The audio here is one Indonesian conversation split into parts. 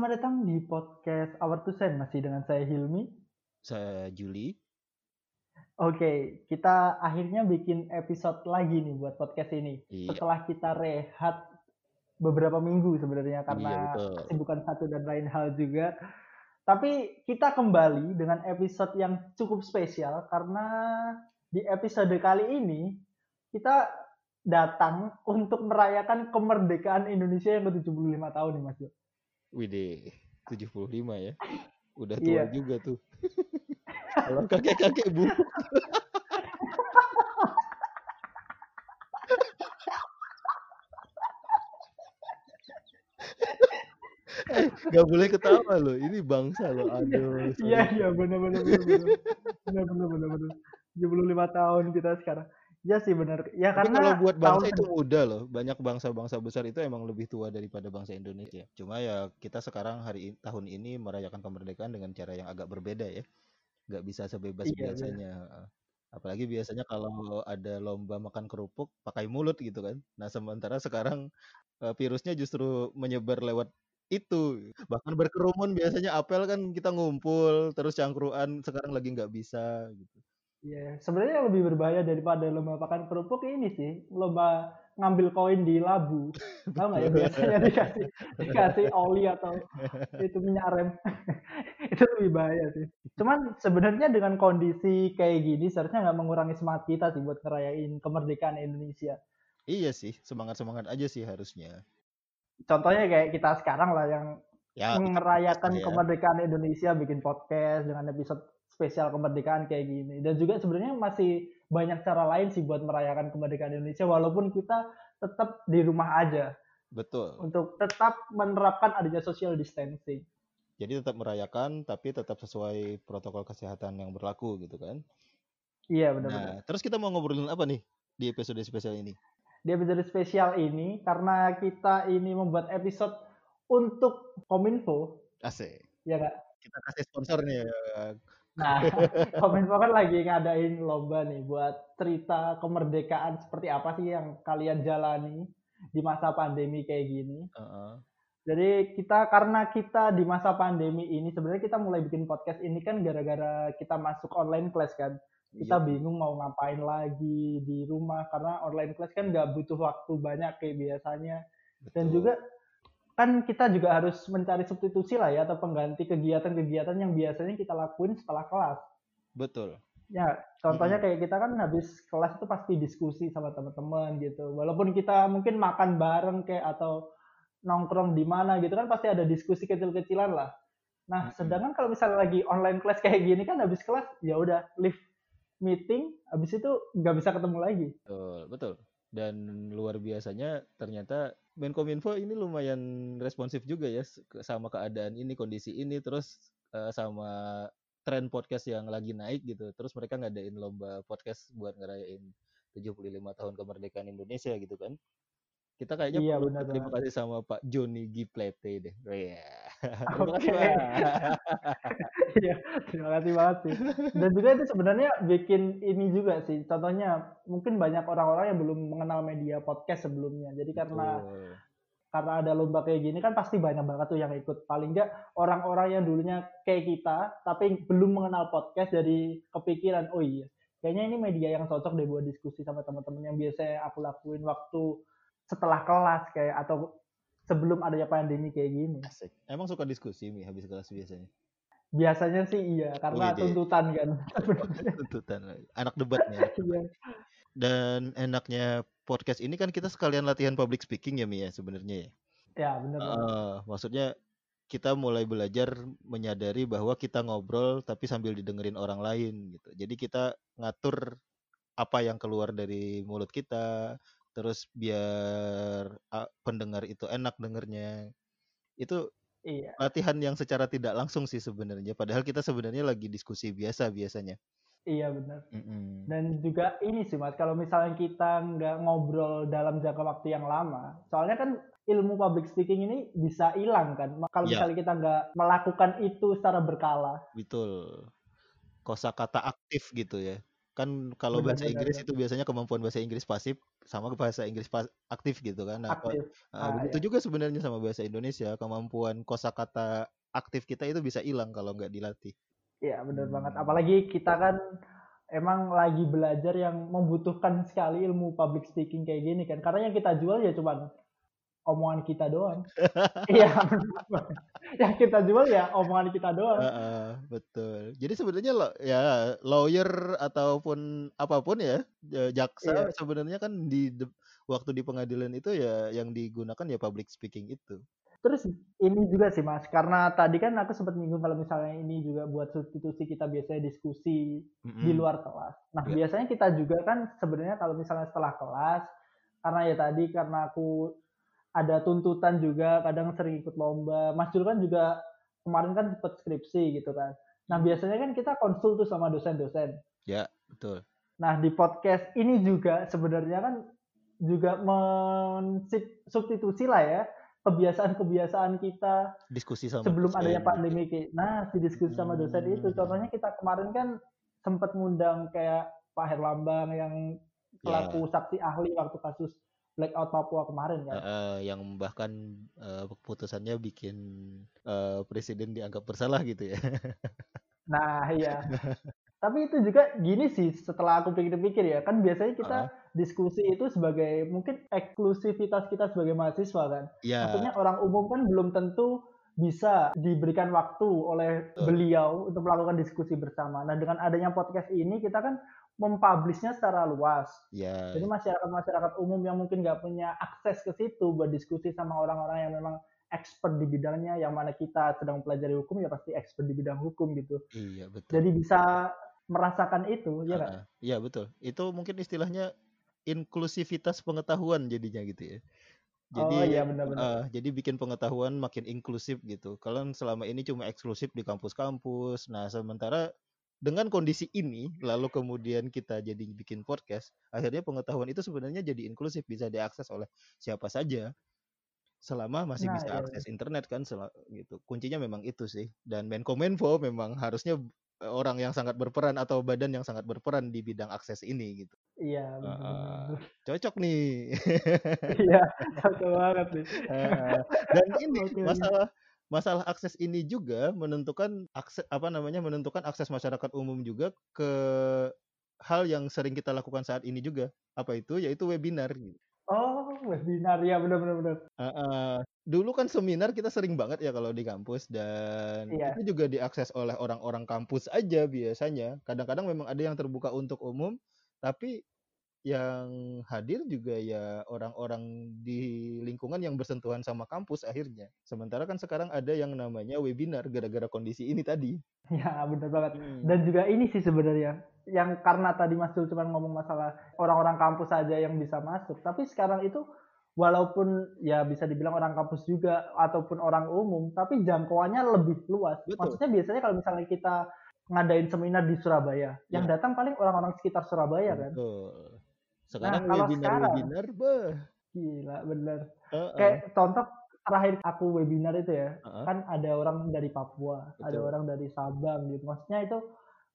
Selamat datang di podcast Our Two Cent masih dengan saya Hilmi. Saya Juli. Oke, kita akhirnya bikin episode lagi nih buat podcast ini. Iya. Setelah kita rehat beberapa minggu sebenarnya Iya, karena betul. kesibukan satu dan lain hal juga. Tapi kita kembali dengan episode yang cukup spesial karena di episode kali ini kita datang untuk merayakan kemerdekaan Indonesia yang ke-75 tahun nih Mas Jo. Wih, 75 ya. Udah tua yeah. juga tuh. Kalau kakek-kakek bu. eh, gak boleh ketawa loh. Ini bangsa loh. Aduh. Iya, iya Bener-bener. Bener-bener. benar benar benar. 75 tahun kita sekarang. Ya sih benar. Ya Tapi karena kalau buat bangsa tahun itu muda loh. Banyak bangsa-bangsa besar itu emang lebih tua daripada bangsa Indonesia. Cuma ya kita sekarang hari tahun ini merayakan kemerdekaan dengan cara yang agak berbeda ya. Gak bisa sebebas Iya, benar. biasanya. heeh. Apalagi biasanya kalau ada lomba makan kerupuk pakai mulut gitu kan. Nah sementara sekarang eh, virusnya justru menyebar lewat itu. Bahkan berkerumun biasanya apel kan kita ngumpul terus cangkruan sekarang lagi nggak bisa gitu. Iya, sebenarnya yang lebih berbahaya daripada lomba makan kerupuk ini sih, lomba ngambil koin di labu. Tahu nggak ya biasanya dikasih dikasih oli atau itu minyak rem. itu lebih bahaya sih. Cuman sebenarnya dengan kondisi kayak gini seharusnya nggak mengurangi semangat kita sih buat ngerayain kemerdekaan Indonesia. Iya sih, semangat-semangat aja sih harusnya. Contohnya kayak kita sekarang lah yang Ya, merayakan ya. kemerdekaan Indonesia bikin podcast dengan episode spesial kemerdekaan kayak gini dan juga sebenarnya masih banyak cara lain sih buat merayakan kemerdekaan Indonesia walaupun kita tetap di rumah aja Betul. untuk tetap menerapkan adanya social distancing. Jadi tetap merayakan tapi tetap sesuai protokol kesehatan yang berlaku gitu kan. Iya benar-benar. Nah, terus kita mau ngobrolin apa nih di episode spesial ini? Di episode spesial ini karena kita ini membuat episode untuk Kominfo, Asik. ya nggak? Kita kasih sponsor nih. Nah, Kominfo kan lagi ngadain lomba nih buat cerita kemerdekaan seperti apa sih yang kalian jalani di masa pandemi kayak gini. Heeh. Jadi kita karena kita di masa pandemi ini sebenarnya kita mulai bikin podcast ini kan gara-gara kita masuk online class kan. Kita Iya. bingung mau ngapain lagi di rumah karena online class kan nggak butuh waktu banyak kayak biasanya. Dan Betul. juga kan kita juga harus mencari substitusi lah ya atau pengganti kegiatan-kegiatan yang biasanya kita lakuin setelah kelas. Betul. Ya, contohnya kayak kita kan habis kelas itu pasti diskusi sama teman-teman gitu. Walaupun kita mungkin makan bareng kayak atau nongkrong di mana gitu kan pasti ada diskusi kecil-kecilan lah. Nah, sedangkan kalau misalnya lagi online class kayak gini kan habis kelas ya udah live meeting, habis itu nggak bisa ketemu lagi. Betul, betul. Dan luar biasanya ternyata Menkominfo ini lumayan responsif juga ya sama keadaan ini, kondisi ini, terus eh, sama tren podcast yang lagi naik gitu. Terus mereka ngadain lomba podcast buat ngerayain 75 tahun kemerdekaan Indonesia gitu kan. Kita kayaknya Iya, perlu banget. kasih sama Pak Joni G. Plate deh. Iya. Oke. Pak. Iya, terima kasih banget sih. Dan juga itu sebenarnya bikin ini juga sih. Contohnya mungkin banyak orang-orang yang belum mengenal media podcast sebelumnya. Jadi karena Betul. karena ada lomba kayak gini kan pasti banyak banget tuh yang ikut. Paling nggak orang-orang yang dulunya kayak kita tapi belum mengenal podcast jadi kepikiran, oh iya, kayaknya ini media yang cocok deh buat diskusi sama teman-teman yang biasa aku lakuin waktu setelah kelas kayak atau sebelum adanya pandemi kayak gini. Asik. Emang suka diskusi Mi habis kelas biasanya? Biasanya sih iya, karena Wih, deh. tuntutan kan. Tuntutan. Anak debat nih. Iya. Dan enaknya podcast ini kan kita sekalian latihan public speaking ya Mi ya sebenarnya ya. Ya, bener banget. Heeh, maksudnya kita mulai belajar menyadari bahwa kita ngobrol tapi sambil didengerin orang lain gitu. Jadi kita ngatur apa yang keluar dari mulut kita, terus biar pendengar itu enak dengernya. Itu Iya. latihan yang secara tidak langsung sih sebenarnya. Padahal kita sebenarnya lagi diskusi biasa biasanya. Iya benar. Mm-mm. Dan juga ini sih mas, kalau misalnya kita nggak ngobrol dalam jangka waktu yang lama, soalnya kan ilmu public speaking ini bisa hilang kan. Kalau Ya. misalnya kita nggak melakukan itu secara berkala. Betul. Kosakata aktif gitu ya. Kan kalau Benar bahasa benar Inggris benar. itu biasanya kemampuan bahasa Inggris pasif sama bahasa Inggris pas aktif gitu kan. Nah, Aktif. heeh, Ah, begitu ya. juga sebenarnya sama bahasa Indonesia, kemampuan kosakata aktif kita itu bisa hilang kalau nggak dilatih. Iya, banget. Hmm. Apalagi kita kan emang lagi belajar yang membutuhkan sekali ilmu public speaking kayak gini kan. Karena yang kita jual ya cuman omongan kita doang. Iya, banget. Yang kita jual ya omongan kita doang. Heeh, betul. Jadi sebenarnya lo ya lawyer ataupun apa pun ya, eee, jaksa Iya. sebenarnya kan di waktu di pengadilan itu ya yang digunakan ya public speaking itu. Terus ini juga sih Mas, karena tadi kan aku sempat nyinggung kalau misalnya ini juga buat substitusi kita biasanya diskusi di Mhm. luar kelas. Nah, Iya. biasanya kita juga kan sebenarnya kalau misalnya setelah kelas, karena ya tadi karena aku ada tuntutan juga, kadang sering ikut lomba. Mas Jul kan juga kemarin kan sempat skripsi gitu kan. Nah, Mhm. biasanya kan kita konsul tuh sama dosen-dosen. Ya, betul. Nah, di podcast ini juga sebenarnya kan juga mensub substitusi lah ya, kebiasaan-kebiasaan kita Diskusi sama sebelum dosen adanya pandemi nah, si diskusi sama dosen itu. Mmm. Contohnya kita kemarin kan sempat ngundang kayak Pak Herlambang yang Ya. selaku saksi ahli waktu kasus blackout Papua kemarin kan. Heeh, yang bahkan, eee, keputusannya bikin, eee, presiden dianggap bersalah gitu ya. Nah, iya. Tapi itu juga gini sih setelah aku pikir-pikir ya, kan biasanya kita Heeh. diskusi itu sebagai mungkin eksklusivitas kita sebagai mahasiswa kan. Iya. Maksudnya orang umum kan belum tentu bisa diberikan waktu oleh beliau untuk melakukan diskusi bersama. Nah, dengan adanya podcast ini kita kan mem-publish-nya secara luas. Iya. Jadi masyarakat-masyarakat umum yang mungkin nggak punya akses ke situ buat diskusi sama orang-orang yang memang expert di bidangnya, yang mana kita sedang pelajari hukum ya pasti expert di bidang hukum gitu. Iya, betul. Jadi bisa merasakan itu, ya? Heeh, iya betul. Itu mungkin istilahnya inklusivitas pengetahuan jadinya gitu ya. Jadi Oh, iya benar benar. heeh, jadi bikin pengetahuan makin inklusif gitu. Kalau selama ini cuma eksklusif di kampus-kampus. Nah, sementara dengan kondisi ini, lalu kemudian kita jadi bikin podcast, akhirnya pengetahuan itu sebenarnya jadi inklusif, bisa diakses oleh siapa saja. Selama masih Nah, bisa iya iya. akses internet kan gitu. Kuncinya memang itu sih. Dan Menkominfo memang harusnya, eee, orang yang sangat berperan atau badan yang sangat berperan di bidang akses ini gitu. Iya, benar. cocok nih. Iya, cocok banget nih. Heeh, dan ini masalah masalah akses ini juga menentukan akse apa namanya, menentukan akses masyarakat umum juga ke hal yang sering kita lakukan saat ini juga. Apa itu? Yaitu webinar gitu. Oh, webinar. Ya, benar benar benar. Heeh. Dulu kan seminar kita sering banget ya kalau di kampus dan Iya. itu juga diakses oleh orang-orang kampus aja biasanya. Kadang-kadang memang ada yang terbuka untuk umum, tapi yang hadir juga ya orang-orang di lingkungan yang bersentuhan sama kampus akhirnya. Sementara kan sekarang ada yang namanya webinar gara-gara kondisi ini tadi. Ya, benar banget. Mhm. Dan juga ini sih sebenarnya, yang karena tadi Mas Jul cuman ngomong masalah orang-orang kampus saja yang bisa masuk, tapi sekarang itu walaupun ya bisa dibilang orang kampus juga ataupun orang umum, tapi jangkauannya lebih luas. Betul. Maksudnya biasanya kalau misalnya kita ngadain seminar di Surabaya, yang Ya. datang paling orang-orang sekitar Surabaya kan. Betul. Nah, Sekarang kalau sekarang webinar-webinar, beh. gila bener. Heeh. Kayak contoh terakhir aku webinar itu ya, Heeh. kan ada orang dari Papua, ada Betul. orang dari Sabang gitu. Maksudnya itu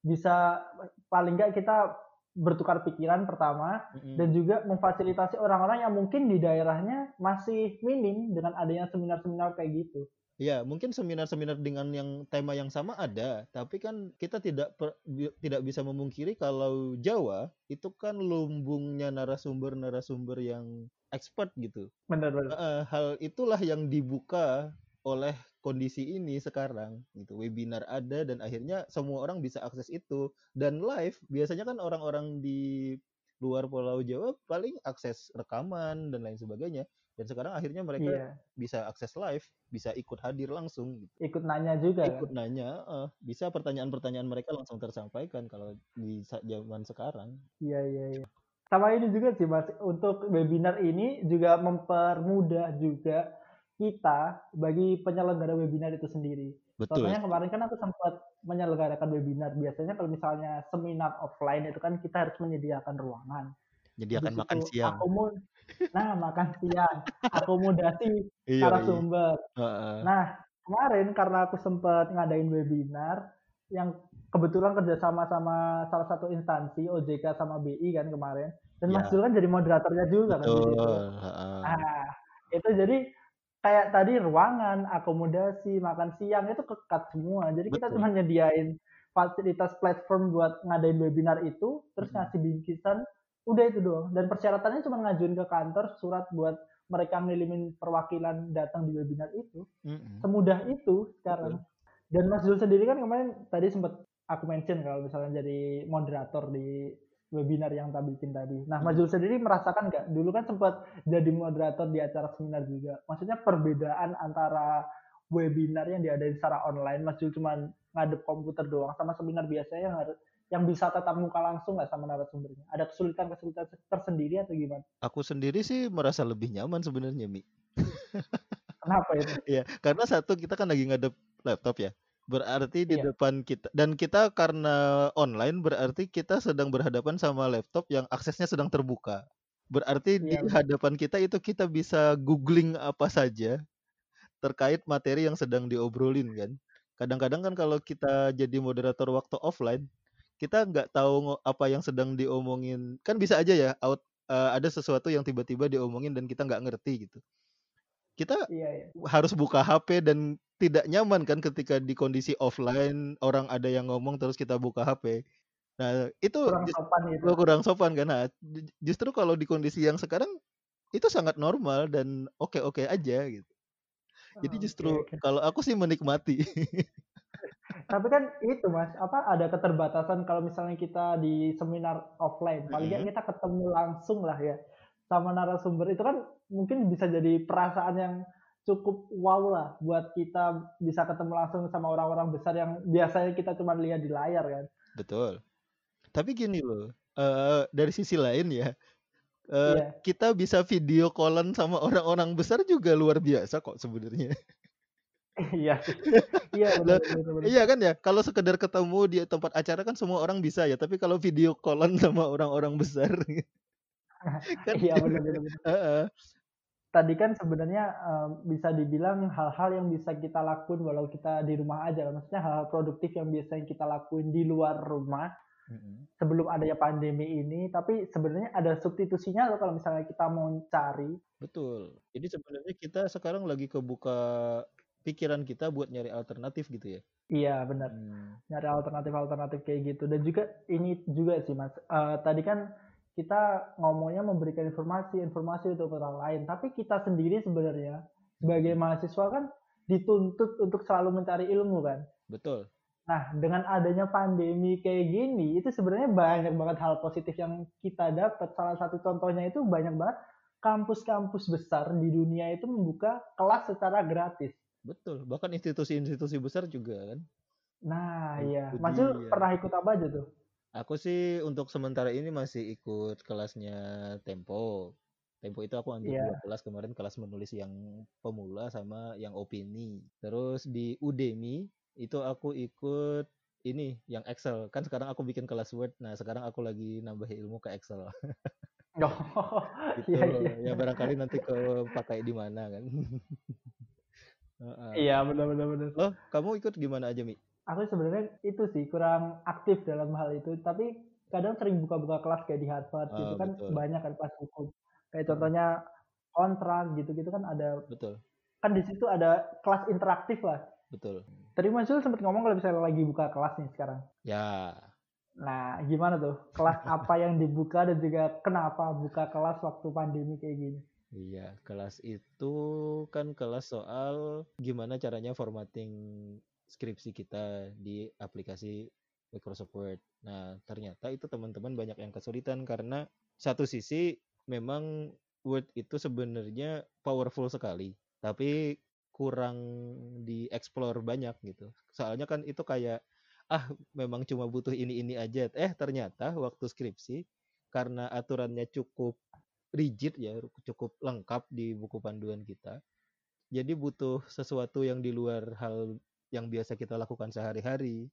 bisa paling nggak kita bertukar pikiran pertama Mhm. dan juga memfasilitasi orang-orang yang mungkin di daerahnya masih minim dengan adanya seminar-seminar kayak gitu. Iya, mungkin seminar-seminar dengan yang tema yang sama ada, tapi kan kita tidak per bi tidak bisa memungkiri kalau Jawa itu kan lumbungnya narasumber-narasumber yang expert gitu. Bener bener. Heeh, hal itulah yang dibuka oleh kondisi ini sekarang gitu. Webinar ada dan akhirnya semua orang bisa akses itu dan live. Biasanya kan orang-orang di luar Pulau Jawa paling akses rekaman dan lain sebagainya. Dan sekarang akhirnya mereka Iya. bisa akses live, bisa ikut hadir langsung gitu. Ikut nanya juga kan. Ikut nanya, heeh, bisa pertanyaan-pertanyaan mereka langsung tersampaikan kalau di zaman sekarang. Iya iya iya. Sama ini juga sih Mas, untuk webinar ini juga mempermudah juga kita bagi penyelenggara webinar itu sendiri. Betul. Contohnya kemarin kan aku sempat menyelenggarakan webinar. Biasanya kalau misalnya seminar offline itu kan kita harus menyediakan ruangan. Menyediakan Habis makan siang. akomo nah makan siang, akomodasi Iya iya. narasumber. Heeh. Nah, kemarin karena aku sempat ngadain webinar yang kebetulan kerja sama salah satu instansi OJK sama BI kan kemarin. Dan Ya. Mas Jul kan jadi moderatornya juga kan di situ. Betul. heeh. Nah, itu jadi kayak tadi ruangan, akomodasi, makan siang itu kekat semua. Jadi kita Betul. cuma nyediain fasilitas platform buat ngadain webinar itu, terus ngasih bingkisan, udah itu doang. Dan persyaratannya cuma ngajuin ke kantor surat buat mereka ngirimin perwakilan datang di webinar itu. Mm-mm. Semudah itu sekarang. Dan Mas Jul sendiri kan kemarin tadi sempat aku mention kalau misalnya jadi moderator di webinar yang tak bikin tadi. Nah, Mas Jul sendiri merasakan nggak? Dulu kan sempat jadi moderator di acara seminar juga. Maksudnya perbedaan antara webinar yang diadain secara online, Mas Jul cuma ngadep komputer doang, sama seminar biasanya yang harus yang bisa tatap muka langsung nggak sama narasumbernya? Ada kesulitan-kesulitan tersendiri atau gimana? Aku sendiri sih merasa lebih nyaman sebenarnya Mi. Kenapa itu? Iya, karena satu kita kan lagi ngadep laptop ya. Berarti di Iya. depan kita dan kita karena online berarti kita sedang berhadapan sama laptop yang aksesnya sedang terbuka. Berarti di Iya, betul. hadapan kita itu kita bisa googling apa saja terkait materi yang sedang diobrolin kan. Kadang-kadang kan kalau kita jadi moderator waktu offline, kita nggak tahu apa yang sedang diomongin. Kan bisa aja ya out eh, ada sesuatu yang tiba-tiba diomongin dan kita nggak ngerti gitu. Kita Iya, iya. harus buka HP dan tidak nyaman kan ketika di kondisi offline orang ada yang ngomong terus kita buka HP. Nah, itu Kurang sopan gitu. kurang sopan kan. Nah, ju- justru kalau di kondisi yang sekarang itu sangat normal dan oke-oke aja gitu. Jadi Oke, justru oke. kalau aku sih menikmati. Tapi kan itu mas, apa ada keterbatasan kalau misalnya kita di seminar offline, paling nggak Mm-mm. kita ketemu langsung lah ya sama narasumber itu kan mungkin bisa jadi perasaan yang cukup wow lah buat kita bisa ketemu langsung sama orang-orang besar yang biasanya kita cuma lihat di layar kan. Betul. Tapi gini loh, eh, dari sisi lain ya, eh, Iya. kita bisa video callan sama orang-orang besar juga luar biasa kok sebenarnya. Iya, iya benar. Iya kan ya, kalau sekedar ketemu di tempat acara kan semua orang bisa ya, tapi kalau video callan sama orang-orang besar kan Iya benar benar. Tadi kan sebenarnya eh, bisa dibilang hal-hal yang bisa kita lakuin walau kita di rumah aja, maksudnya hal-hal produktif yang biasanya kita lakuin di luar rumah sebelum adanya pandemi ini, tapi sebenarnya ada substitusinya loh kalau misalnya kita mau cari. betul. Jadi sebenarnya kita sekarang lagi kebuka pikiran kita buat nyari alternatif gitu ya. Iya benar, Hmm, nyari alternatif-alternatif kayak gitu. Dan juga ini juga sih mas, Eh, tadi kan kita ngomongnya memberikan informasi, informasi untuk orang lain, tapi kita sendiri sebenarnya sebagai mahasiswa kan dituntut untuk selalu mencari ilmu kan. betul. Nah, dengan adanya pandemi kayak gini, itu sebenarnya banyak banget hal positif yang kita dapat. Salah satu contohnya itu banyak banget kampus-kampus besar di dunia itu membuka kelas secara gratis. Betul. Bahkan institusi-institusi besar juga kan. Nah, iya. Mas Jul dia. pernah ikut apa aja tuh? Aku sih untuk sementara ini masih ikut kelasnya Tempo. Tempo itu aku ambil Iya. dua kelas kemarin, kelas menulis yang pemula sama yang opini. Terus di Udemy itu aku ikut ini yang Excel. Kan sekarang aku bikin kelas Word. Nah, sekarang aku lagi nambah ilmu ke Excel. Oh, Gitu. iya iya. Ya barangkali nanti kepakai di mana kan. Heeh. Iya, benar benar benar. Loh, kamu ikut gimana aja, Mi? Aku sebenarnya itu sih kurang aktif dalam hal itu, tapi kadang sering buka-buka kelas kayak di Harvard gitu Ah, kan betul. banyak kan kelas hukum. Kayak Hmm. contohnya kontrak gitu-gitu kan ada Betul. kan di situ ada kelas interaktif lah. Betul. Tadi Mas Jul sempat ngomong kalau misalnya lagi buka kelas nih sekarang. Ya, Nah, gimana tuh? Kelas apa yang dibuka dan juga kenapa buka kelas waktu pandemi kayak gini? Iya, kelas itu kan kelas soal gimana caranya formatting skripsi kita di aplikasi Microsoft Word. Nah, ternyata itu teman-teman banyak yang kesulitan karena satu sisi memang Word itu sebenarnya powerful sekali, tapi kurang dieksplor banyak gitu. Soalnya kan itu kayak ah memang cuma butuh ini ini aja. Eh ternyata waktu skripsi karena aturannya cukup rigid ya, cukup lengkap di buku panduan kita. Jadi butuh sesuatu yang di luar hal yang biasa kita lakukan sehari-hari.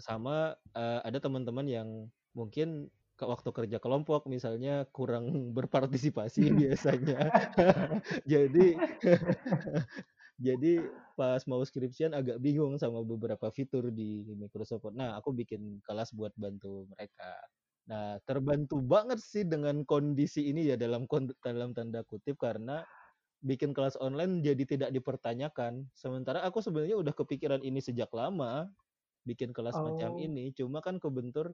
Sama eh, ada teman-teman yang mungkin ke waktu kerja kelompok misalnya kurang berpartisipasi biasanya. Jadi Jadi pas mau skripsian agak bingung sama beberapa fitur di Microsoft Word. Nah, aku bikin kelas buat bantu mereka. Nah, terbantu banget sih dengan kondisi ini ya dalam dalam tanda kutip karena bikin kelas online jadi tidak dipertanyakan. Sementara aku sebenarnya udah kepikiran ini sejak lama, bikin kelas macam Oh. ini. Cuma kan kebentur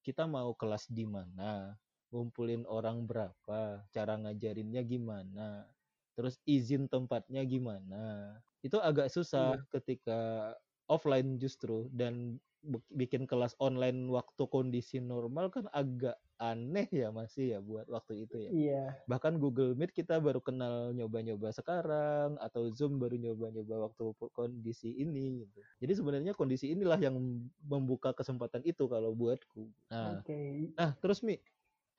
kita mau kelas di mana, ngumpulin orang berapa, cara ngajarinnya gimana, terus izin tempatnya gimana. Itu agak susah ketika offline justru dan bik- bikin kelas online waktu kondisi normal kan agak aneh ya masih ya buat waktu itu ya Iya. bahkan Google Meet kita baru kenal nyoba-nyoba sekarang atau Zoom baru nyoba-nyoba waktu kondisi ini gitu. Jadi sebenarnya kondisi inilah yang membuka kesempatan itu kalau buatku. Nah, Oke. nah terus Mi,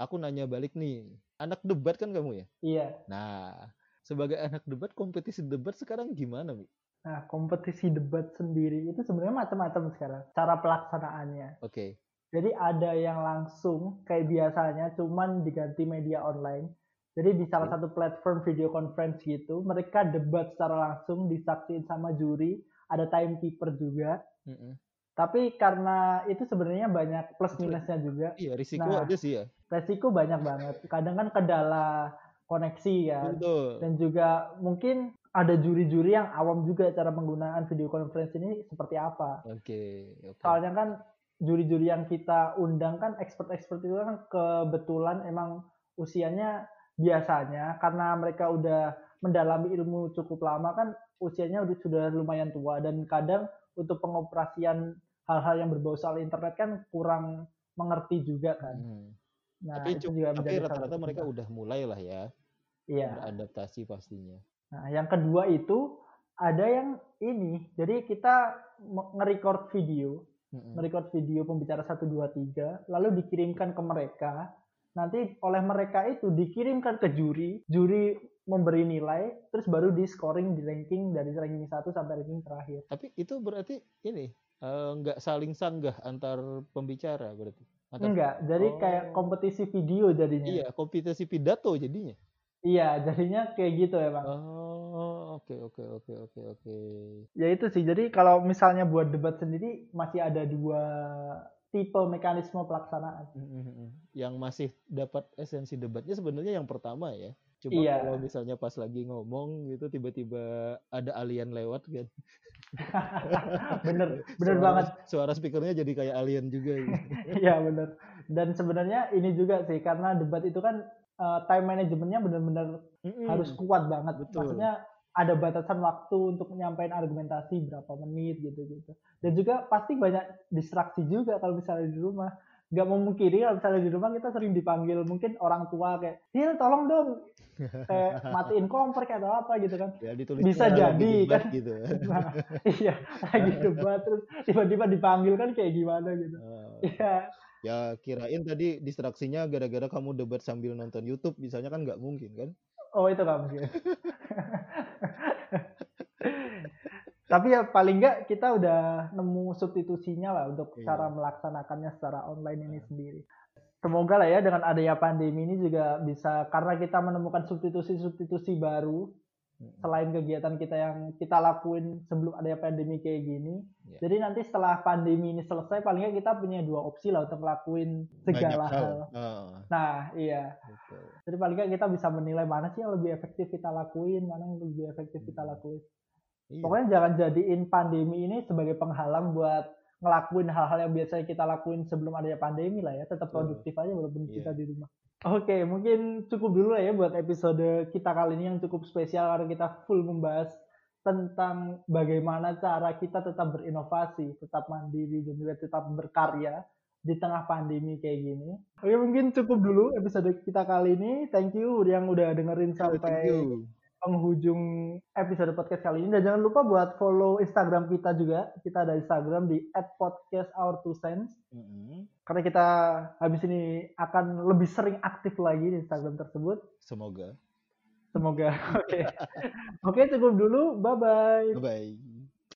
aku nanya balik nih. Anak debat kan kamu ya? Iya. Nah, sebagai anak debat kompetisi debat sekarang gimana, Mi? Nah, kompetisi debat sendiri itu sebenarnya macam-macam sekarang cara pelaksanaannya. Oke. Jadi ada yang langsung kayak biasanya cuman diganti media online. Jadi di salah satu platform video conference gitu, mereka debat secara langsung disaksiin sama juri, ada timekeeper juga. Mm-mm. Tapi karena itu sebenarnya banyak plus minusnya juga. Iya, risiko Nah. ada sih ya. Resiko banyak banget. Kadang kan kendala koneksi ya. Betul. Dan juga mungkin ada juri-juri yang awam juga cara penggunaan video conference ini seperti apa. Oke, oke. Soalnya kan juri-juri yang kita undang kan expert-expert itu kan kebetulan emang usianya biasanya karena mereka udah mendalami ilmu cukup lama kan usianya udah sudah lumayan tua dan kadang untuk pengoperasian hal-hal yang berbau soal internet kan kurang mengerti juga kan. Mm. Nah, tapi itu juga tapi rata-rata mereka udah mulai lah ya Iya. beradaptasi pastinya. Nah, yang kedua itu ada yang ini. Jadi kita nge-record video Mm-mm. merecord video pembicara 1 2 3 lalu dikirimkan ke mereka. Nanti oleh mereka itu dikirimkan ke juri, juri memberi nilai, terus baru di scoring di ranking dari ranking 1 sampai ranking terakhir. Tapi itu berarti ini eh, nggak saling sanggah antar pembicara berarti. Antar- Enggak, jadi Oh. kayak kompetisi video jadinya. Iya, kompetisi pidato jadinya. Iya, jadinya kayak gitu emang. Oh, oke oke oke oke oke. Ya itu sih. Jadi kalau misalnya buat debat sendiri masih ada dua tipe mekanisme pelaksanaan. Mm-mm. Yang masih dapat esensi debatnya sebenarnya yang pertama ya. Cuma Iya. kalau misalnya pas lagi ngomong gitu tiba-tiba ada alien lewat kan. bener, bener Suara- banget. Suara speakernya jadi kayak alien juga gitu. Iya benar. Dan sebenarnya ini juga sih karena debat itu kan eh, time manajemennya benar-benar Mm-mm. harus kuat banget. betul. Maksudnya ada batasan waktu untuk menyampaikan argumentasi berapa menit gitu-gitu. Dan juga pasti banyak distraksi juga kalau misalnya di rumah. Gak memungkiri kalau misalnya di rumah kita sering dipanggil mungkin orang tua kayak, Hil tolong dong, kayak matiin kompor kayak atau apa gitu kan. Ya Bisa jadi, kan. gitu. Nah, iya, lagi debat terus tiba-tiba dipanggil kan kayak gimana gitu. Ah. Iya, Ya kirain tadi distraksinya gara-gara kamu debat sambil nonton YouTube, misalnya kan nggak mungkin kan? Oh itu nggak mungkin. Tapi ya paling nggak kita udah nemu substitusinya lah untuk Iya. cara melaksanakannya secara online ini sendiri. Semoga lah ya dengan adanya pandemi ini juga bisa karena kita menemukan substitusi-substitusi baru. Selain kegiatan kita yang kita lakuin sebelum adanya pandemi kayak gini. Iya. Jadi nanti setelah pandemi ini selesai paling nggak kita punya dua opsi lah untuk ngelakuin segala Banyak hal. hal. Ah, Nah iya. betul. Jadi paling nggak kita bisa menilai mana sih yang lebih efektif kita lakuin, mana yang lebih efektif kita lakuin. Iya. Pokoknya jangan jadiin pandemi ini sebagai penghalang buat ngelakuin hal-hal yang biasanya kita lakuin sebelum adanya pandemi lah ya. Tetap produktif aja walaupun Iya. kita di rumah. Oke, mungkin cukup dulu lah ya buat episode kita kali ini yang cukup spesial karena kita full membahas tentang bagaimana cara kita tetap berinovasi, tetap mandiri dan juga tetap berkarya di tengah pandemi kayak gini. Oke, mungkin cukup dulu episode kita kali ini. Thank you yang udah dengerin sampai. Penghujung episode podcast kali ini. Dan jangan lupa buat follow Instagram kita juga. Kita ada Instagram di @podcastour2cents. Mm-mm. Karena kita habis ini akan lebih sering aktif lagi di Instagram tersebut. Semoga. Semoga. Oke. Oke, cukup dulu. Bye-bye. Bye bye.